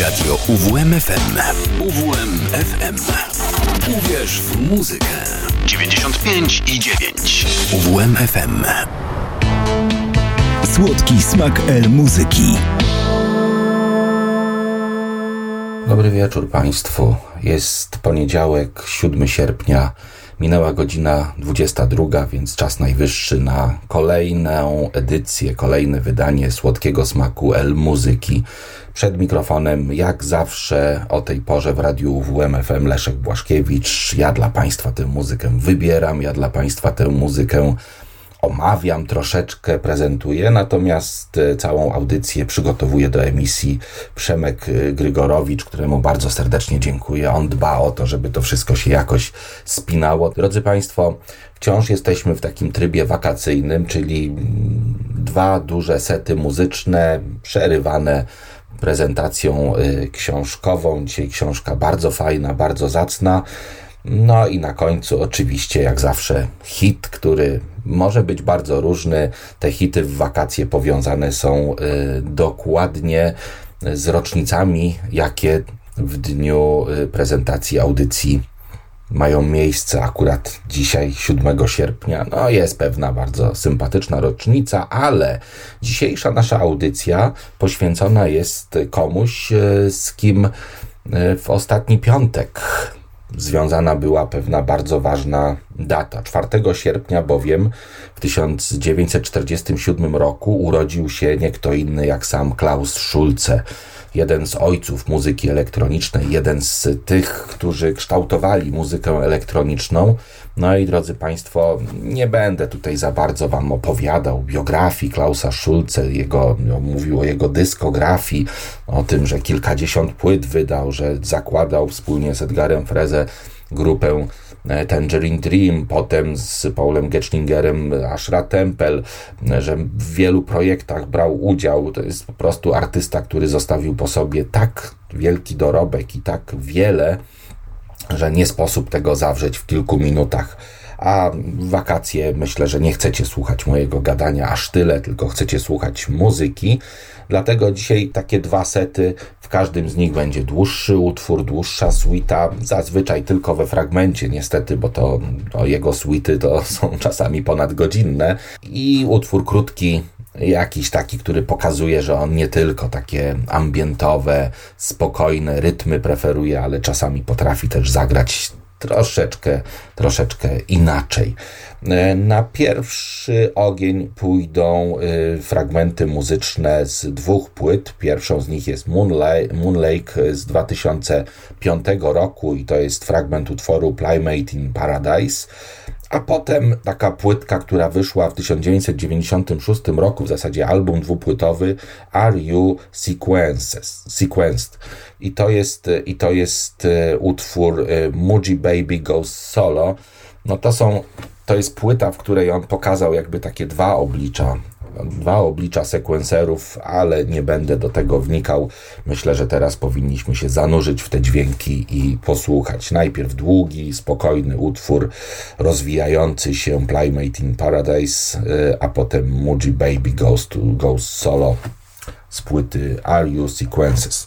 Radio UWMFM. UWMFM. Uwierz w muzykę. 95 i 9. UWMFM. Słodki smak El Muzyki. Dobry wieczór Państwu. Jest poniedziałek, 7 sierpnia. Minęła godzina 22, więc czas najwyższy na kolejną edycję, kolejne wydanie słodkiego smaku El Muzyki. Przed mikrofonem, jak zawsze, o tej porze w radiu WMFM Leszek Błaszkiewicz. Ja dla Państwa tę muzykę wybieram, ja dla Państwa tę muzykę omawiam, troszeczkę prezentuję, natomiast e, całą audycję przygotowuje do emisji Przemek e, Grygorowicz, któremu bardzo serdecznie dziękuję. On dba o to, żeby to wszystko się jakoś spinało. Drodzy Państwo, wciąż jesteśmy w takim trybie wakacyjnym, czyli mm, dwa duże sety muzyczne przerywane prezentacją e, książkową. Dzisiaj książka bardzo fajna, bardzo zacna. No i na końcu oczywiście, jak zawsze, hit, który może być bardzo różny. Te hity w wakacje powiązane są y, dokładnie z rocznicami, jakie w dniu y, prezentacji audycji mają miejsce akurat dzisiaj, 7 sierpnia. No, jest pewna bardzo sympatyczna rocznica, ale dzisiejsza nasza audycja poświęcona jest komuś, y, z kim w ostatni piątek związana była pewna bardzo ważna data. 4 sierpnia bowiem w 1947 roku urodził się nie kto inny jak sam Klaus Schulze, jeden z ojców muzyki elektronicznej, jeden z tych, którzy kształtowali muzykę elektroniczną. No i drodzy Państwo, nie będę tutaj za bardzo Wam opowiadał biografii Klausa Schulze, jego, no, mówił o jego dyskografii, o tym, że kilkadziesiąt płyt wydał, że zakładał wspólnie z Edgarem Freze grupę e, Tangerine Dream, potem z Paulem Getschlingerem Ashra Temple, że w wielu projektach brał udział. To jest po prostu artysta, który zostawił po sobie tak wielki dorobek i tak wiele, że nie sposób tego zawrzeć w kilku minutach. A wakacje myślę, że nie chcecie słuchać mojego gadania aż tyle, tylko chcecie słuchać muzyki. Dlatego dzisiaj takie dwa sety, w każdym z nich będzie dłuższy utwór, dłuższa suita, zazwyczaj tylko we fragmencie niestety, bo to, to jego suity to są czasami ponadgodzinne i utwór krótki, jakiś taki, który pokazuje, że on nie tylko takie ambientowe, spokojne rytmy preferuje, ale czasami potrafi też zagrać troszeczkę, troszeczkę inaczej. E, na pierwszy ogień pójdą e, fragmenty muzyczne z dwóch płyt. Pierwszą z nich jest Moonlake, Moonlake z 2005 roku i to jest fragment utworu Playmate in Paradise. A potem taka płytka, która wyszła w 1996 roku, w zasadzie album dwupłytowy Are You Sequences, Sequenced. I to jest, i to jest e, utwór e, Muji Baby Goes Solo. No to są, to jest płyta, w której on pokazał jakby takie dwa oblicza dwa oblicza sekwenserów, ale nie będę do tego wnikał. Myślę, że teraz powinniśmy się zanurzyć w te dźwięki i posłuchać. Najpierw długi, spokojny utwór rozwijający się Playmate in Paradise, y, a potem Muji Baby Goes, to, goes Solo z płyty Are You Sequences.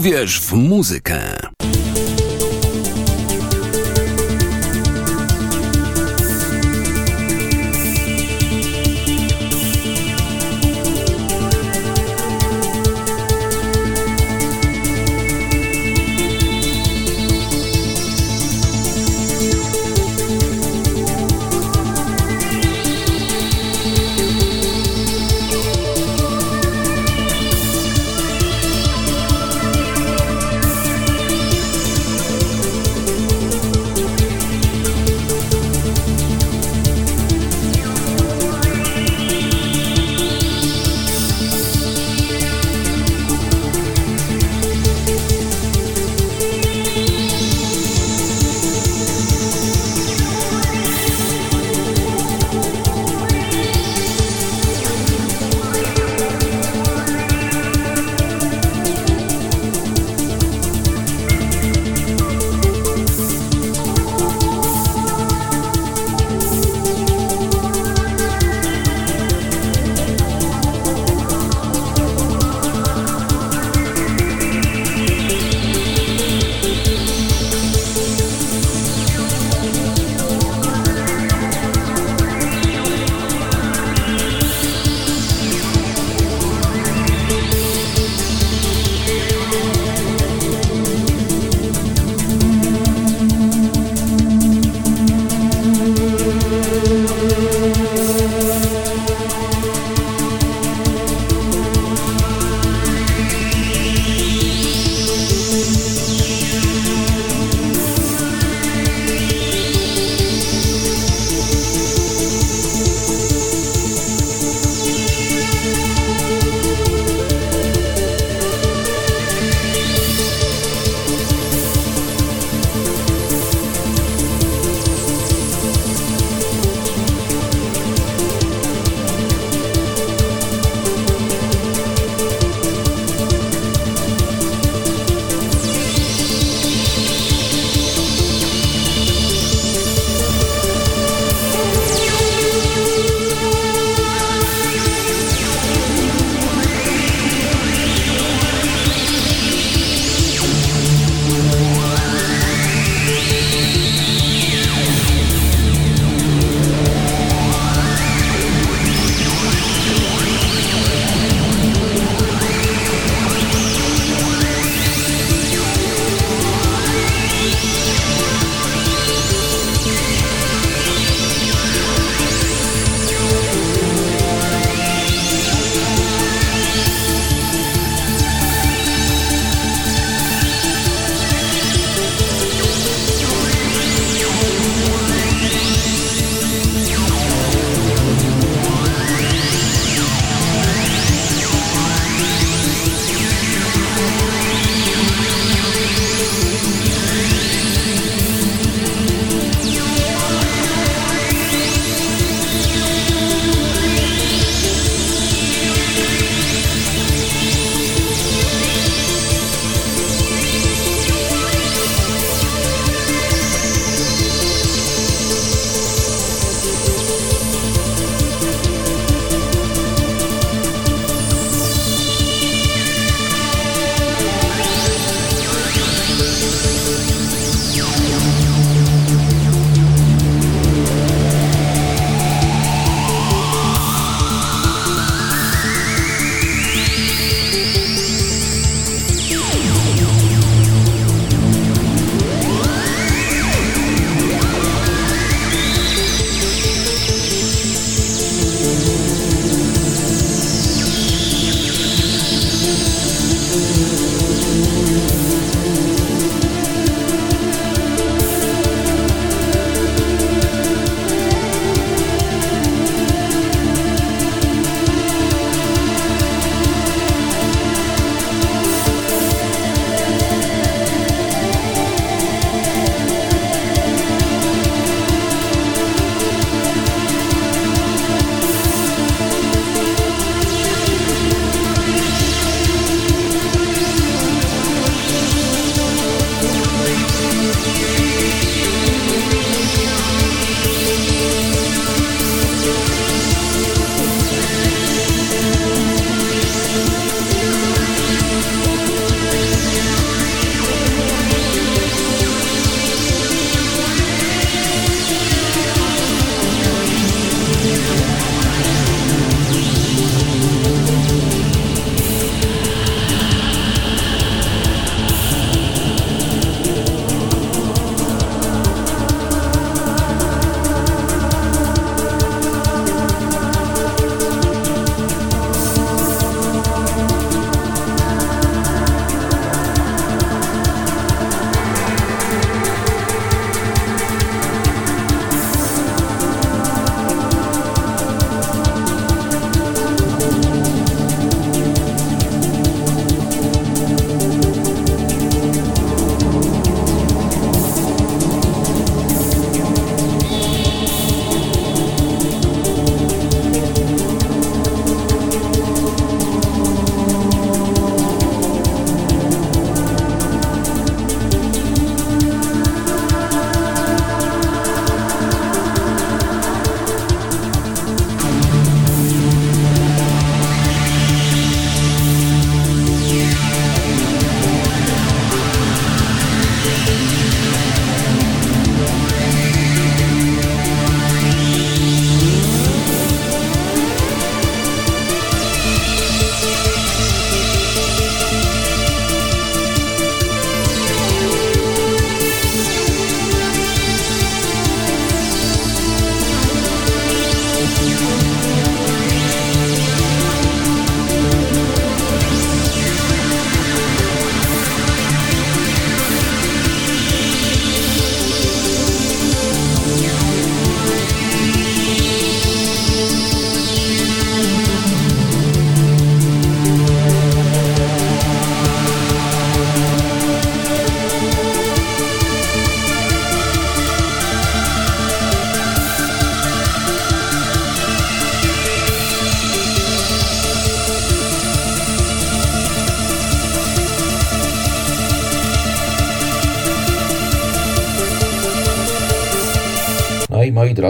Uwierz w muzykę.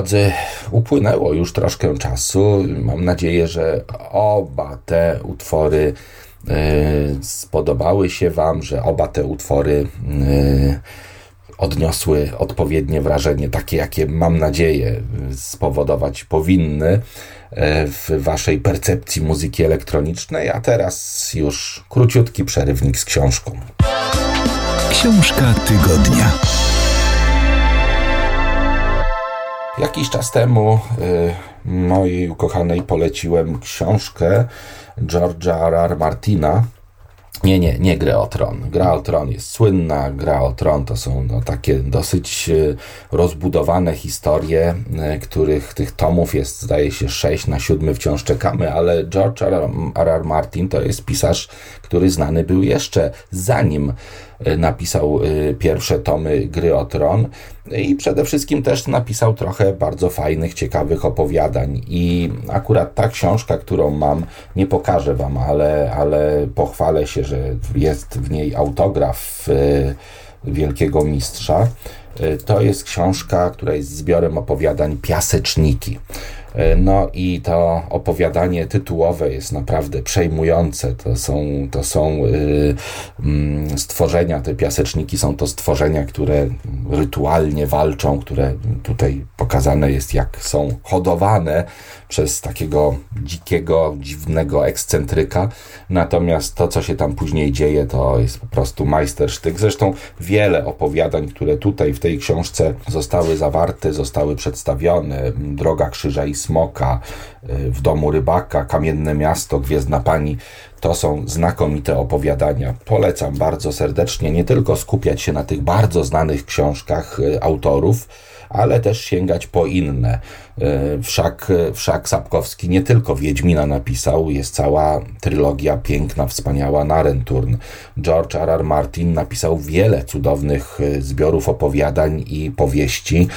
Drodzy, upłynęło już troszkę czasu. Mam nadzieję, że oba te utwory spodobały się Wam, że oba te utwory odniosły odpowiednie wrażenie, takie jakie mam nadzieję spowodować powinny e, w Waszej percepcji muzyki elektronicznej. A teraz już króciutki przerywnik z książką. Książka tygodnia. Jakiś czas temu y, mojej ukochanej poleciłem książkę George'a R. Martina nie, nie, nie Gra o Tron. Gra o Tron jest słynna, Gra o Tron to są no, takie dosyć e, rozbudowane historie, e, których tych tomów jest zdaje się sześć, na siódmy wciąż czekamy, ale George R. Martin to jest pisarz, który znany był jeszcze zanim napisał pierwsze tomy Gry o Tron i przede wszystkim też napisał trochę bardzo fajnych, ciekawych opowiadań. I akurat ta książka, którą mam, nie pokażę Wam, ale, ale pochwalę się, że jest w niej autograf wielkiego mistrza. To jest książka, która jest zbiorem opowiadań Piaseczniki. E, no i to opowiadanie tytułowe jest naprawdę przejmujące. To są, to są yy, stworzenia, te piaseczniki są to stworzenia, które rytualnie walczą, które tutaj pokazane jest, jak są hodowane przez takiego dzikiego, dziwnego ekscentryka. Natomiast to, co się tam później dzieje, to jest po prostu majstersztyk. Zresztą wiele opowiadań, które tutaj w tej książce zostały zawarte, zostały przedstawione. Droga Krzyża i Smoka, y, w domu rybaka, Kamienne Miasto, Gwiezdna Pani. To są znakomite opowiadania. Polecam bardzo serdecznie nie tylko skupiać się na tych bardzo znanych książkach y, autorów, ale też sięgać po inne. E, wszak, wszak Sapkowski nie tylko Wiedźmina napisał, jest cała trylogia piękna, wspaniała Narenturn. George R. R. Martin napisał wiele cudownych e, zbiorów opowiadań i powieści,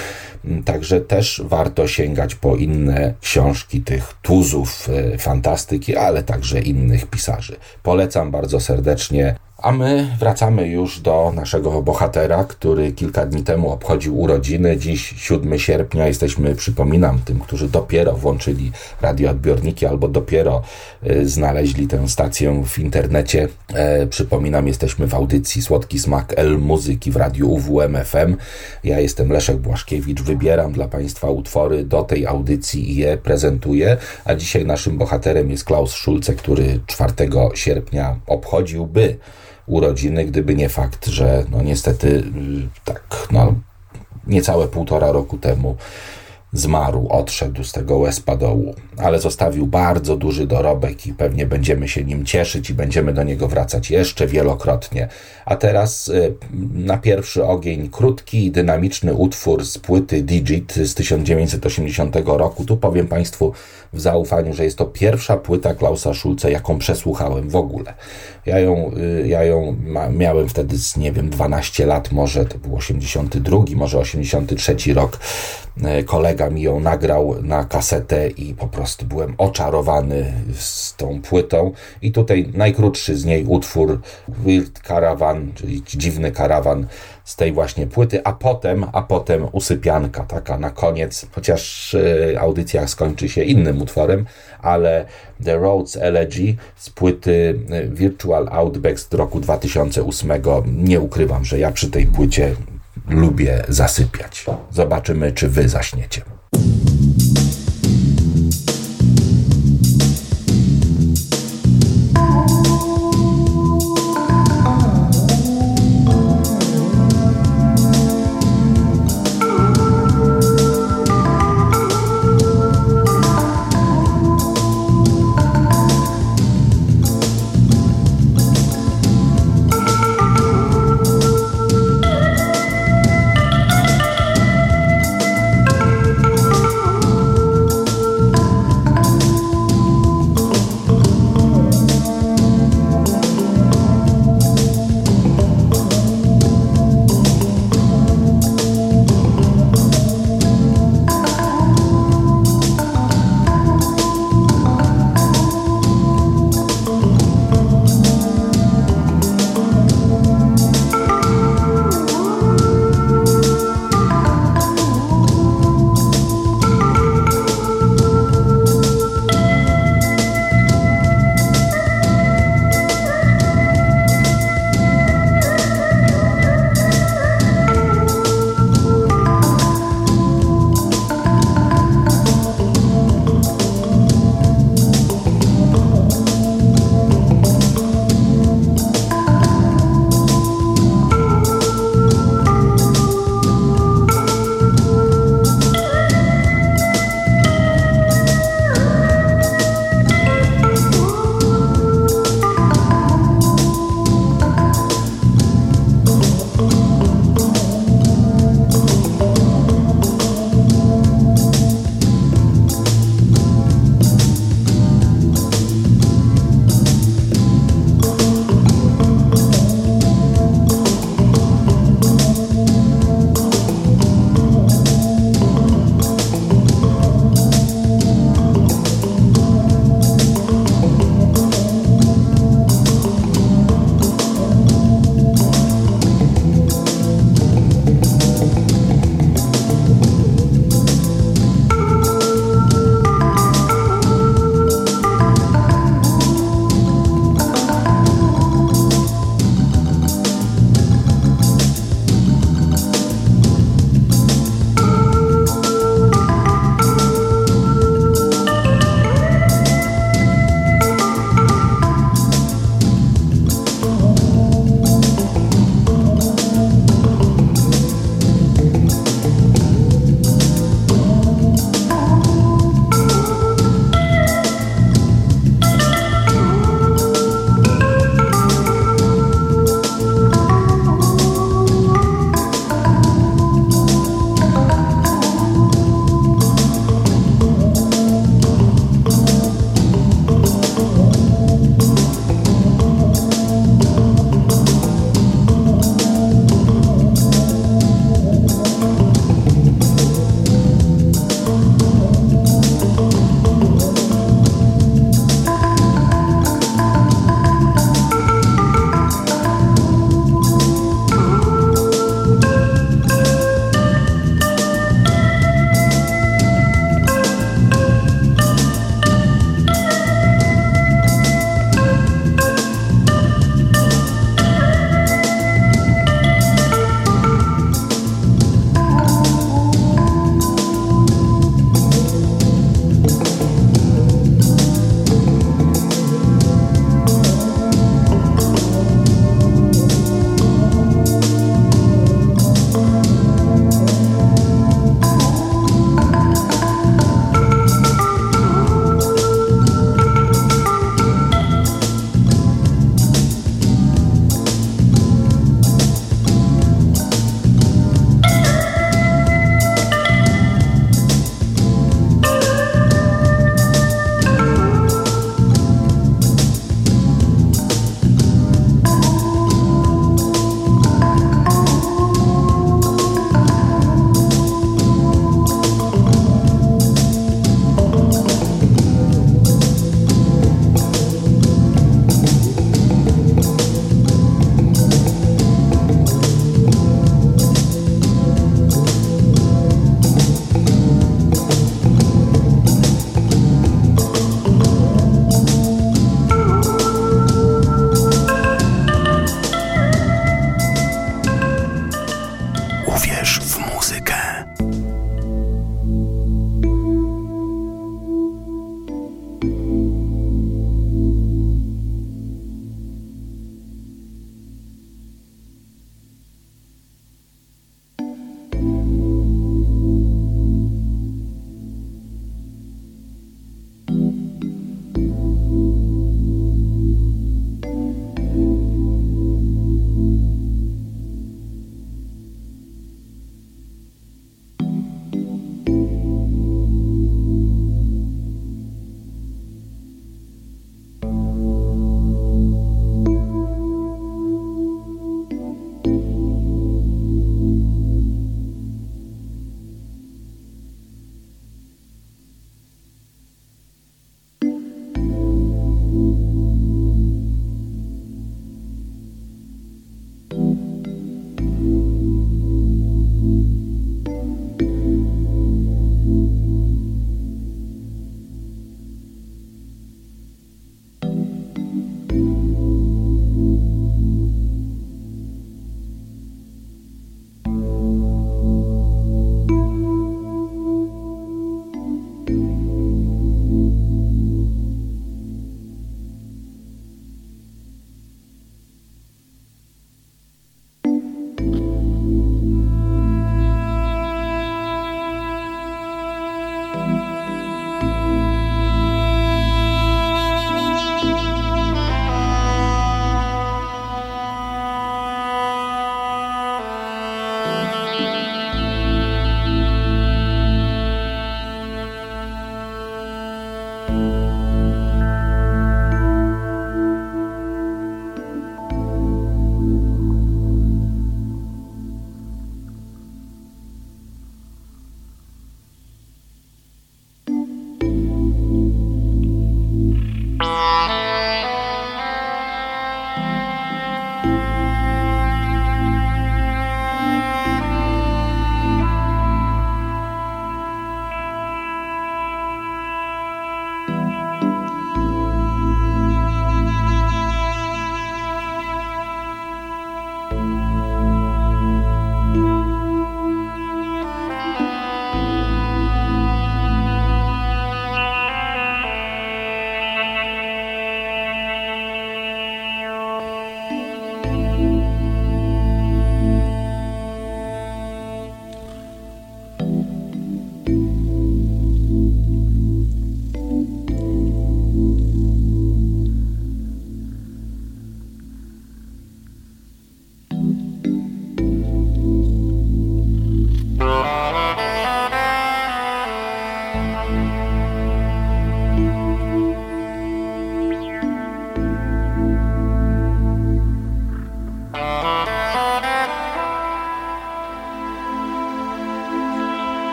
mm, także też warto sięgać po inne książki tych tuzów e, fantastyki, ale także innych pisarzy. Polecam bardzo serdecznie a my wracamy już do naszego bohatera, który kilka dni temu obchodził urodziny. Dziś 7 sierpnia jesteśmy, przypominam, tym, którzy dopiero włączyli radioodbiorniki albo dopiero y, znaleźli tę stację w internecie. E, przypominam, jesteśmy w audycji Słodki Smak L Muzyki w radiu UWMFM. Ja jestem Leszek Błaszkiewicz, wybieram dla Państwa utwory do tej audycji i je prezentuję. A dzisiaj naszym bohaterem jest Klaus Schulze, który 4 sierpnia obchodziłby urodziny, gdyby nie fakt, że no niestety y, tak, no niecałe półtora roku temu zmarł, odszedł z tego łezpadołu, ale zostawił bardzo duży dorobek i pewnie będziemy się nim cieszyć i będziemy do niego wracać jeszcze wielokrotnie. A teraz y, na pierwszy ogień krótki, dynamiczny utwór z płyty Digit z 1980 roku. Tu powiem Państwu w zaufaniu, że jest to pierwsza płyta Klausa Schulze, jaką przesłuchałem w ogóle. Ja ją, y, ja ją miałem wtedy z, nie wiem, 12 lat, może to był 82, może 83 rok. E, kolega mi ją nagrał na kasetę i po prostu byłem oczarowany z tą płytą. I tutaj najkrótszy z niej utwór Weird Caravan, czyli dziwny karawan z tej właśnie płyty, a potem, a potem usypianka, taka na koniec, chociaż y, audycja skończy się innym utworem, ale The Roads Elegy z płyty y, Virtual Outback z roku 2008. Nie ukrywam, że ja przy tej płycie lubię zasypiać. Zobaczymy, czy wy zaśniecie.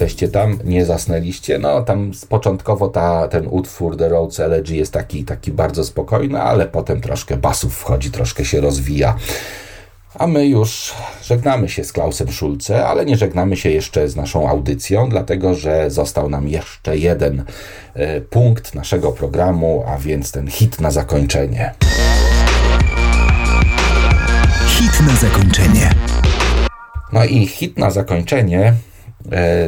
Jesteście tam? Nie zasnęliście? No, tam początkowo ta, ten utwór The Roads Elegy jest taki, taki bardzo spokojny, ale potem troszkę basów wchodzi, troszkę się rozwija. A my już żegnamy się z Klausem Szulce, ale nie żegnamy się jeszcze z naszą audycją, dlatego że został nam jeszcze jeden e, punkt naszego programu, a więc ten hit na zakończenie. Hit na zakończenie. No i hit na zakończenie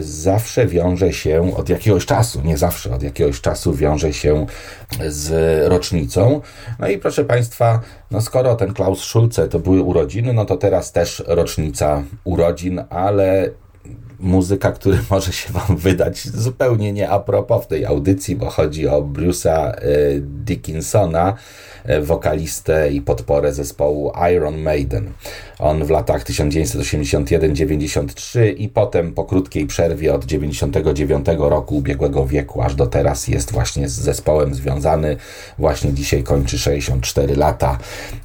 zawsze wiąże się od jakiegoś czasu, nie zawsze, od jakiegoś czasu wiąże się z rocznicą. No i proszę Państwa, no skoro ten Klaus Schulze to były urodziny, no to teraz też rocznica urodzin, ale muzyka, który może się Wam wydać zupełnie nie a propos w tej audycji, bo chodzi o Bruce'a e, Dickinsona, e, wokalistę i podporę zespołu Iron Maiden. On w latach 1981-93 i potem po krótkiej przerwie od 99 roku ubiegłego wieku aż do teraz jest właśnie z zespołem związany. Właśnie dzisiaj kończy 64 lata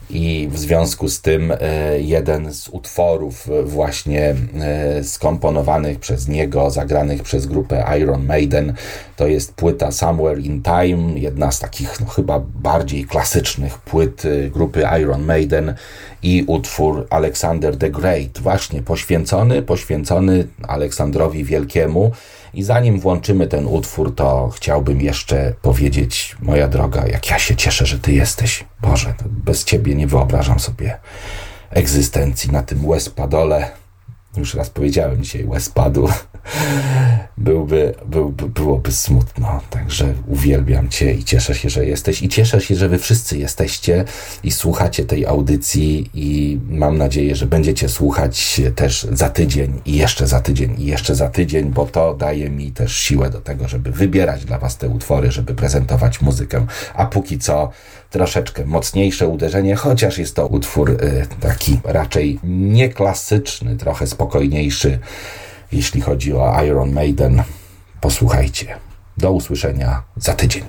i w związku z tym e, jeden z utworów właśnie skomponowanych przez niego, zagranych przez grupę Iron Maiden, to jest płyta Somewhere in Time, jedna z takich no, chyba bardziej klasycznych płyt y, grupy Iron Maiden i utwór Alexander the Great, właśnie poświęcony, poświęcony Aleksandrowi Wielkiemu. I zanim włączymy ten utwór, to chciałbym jeszcze powiedzieć, moja droga, jak ja się cieszę, że Ty jesteś. Boże, bez Ciebie nie wyobrażam sobie egzystencji na tym Westpadole już raz powiedziałem dzisiaj, łez padł, byłby, byłby, byłoby smutno. Także uwielbiam Cię i cieszę się, że jesteś. I cieszę się, że Wy wszyscy jesteście i słuchacie tej audycji i mam nadzieję, że będziecie słuchać też za tydzień i jeszcze za tydzień i jeszcze za tydzień, bo to daje mi też siłę do tego, żeby wybierać dla Was te utwory, żeby prezentować muzykę. A póki co troszeczkę mocniejsze uderzenie, chociaż jest to utwór y, taki raczej nieklasyczny, trochę spokojniejszy, jeśli chodzi o Iron Maiden. Posłuchajcie. Do usłyszenia za tydzień.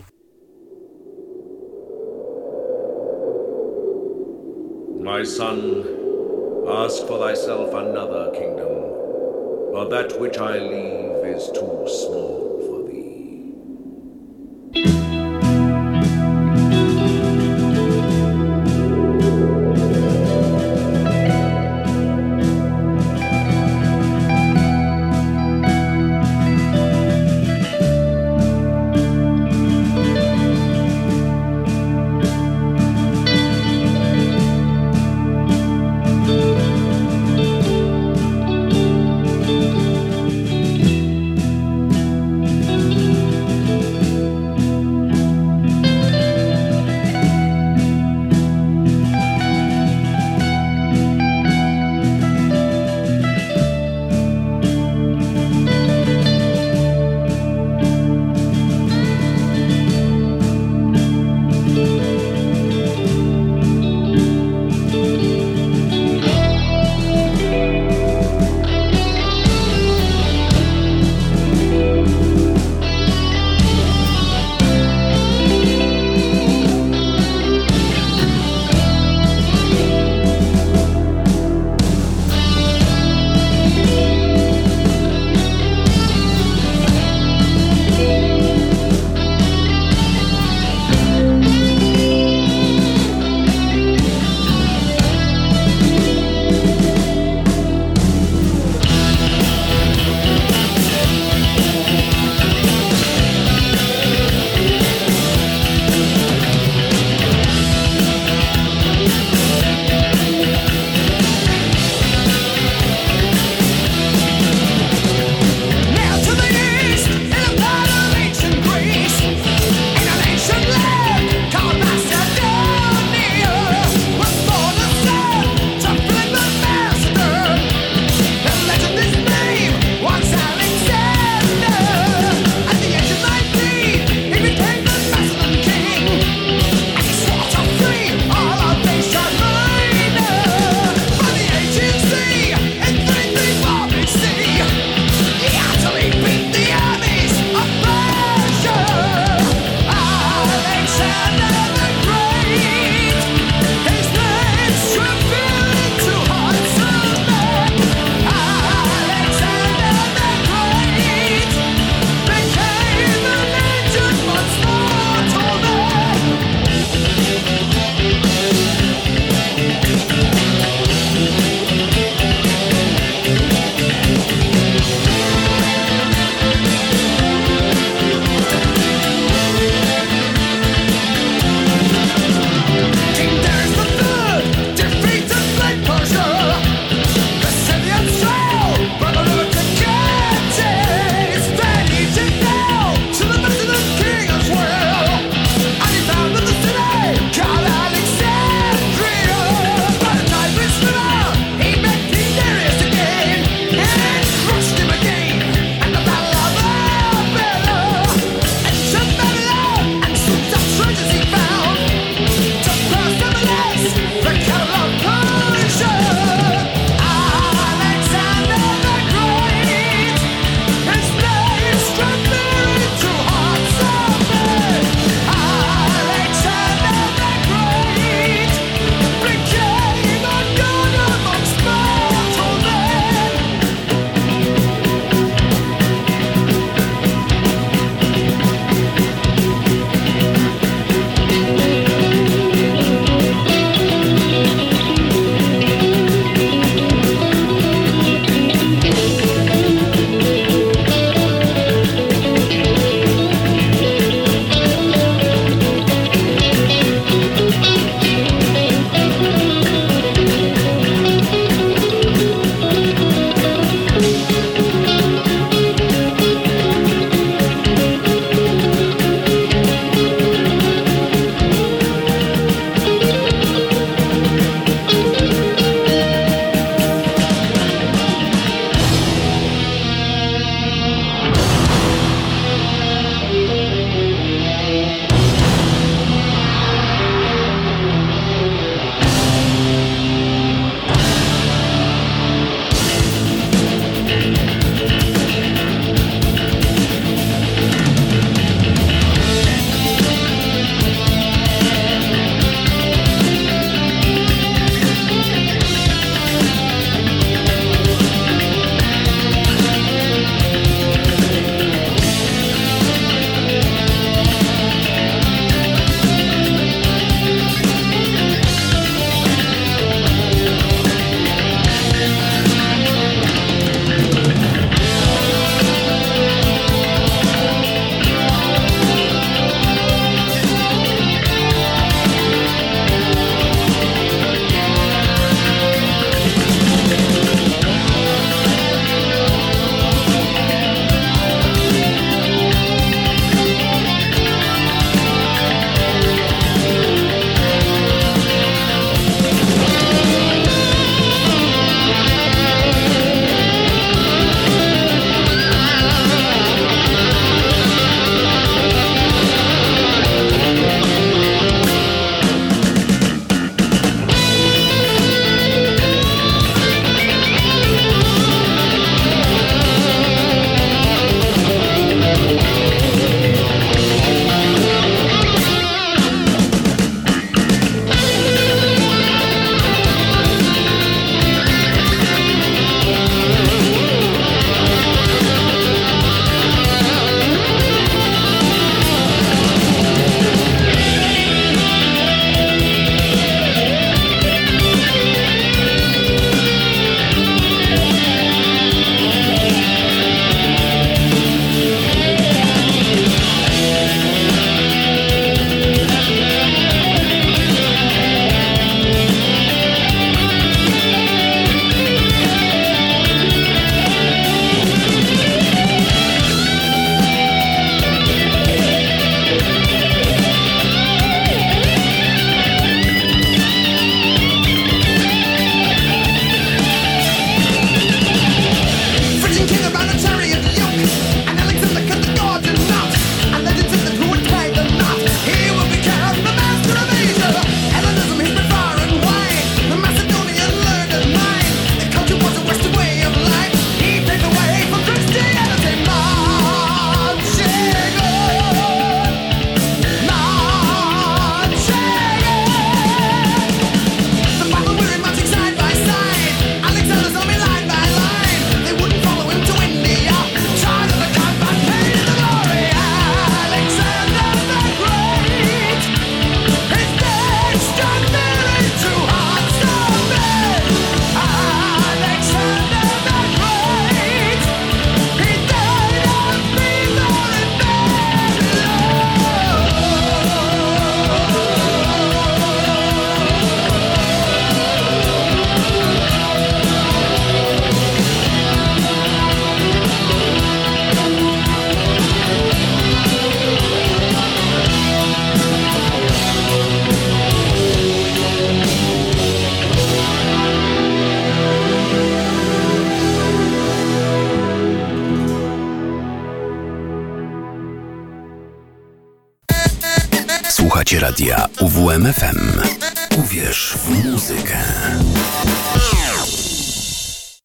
My son, ask for thyself another kingdom, for that which I leave is too small.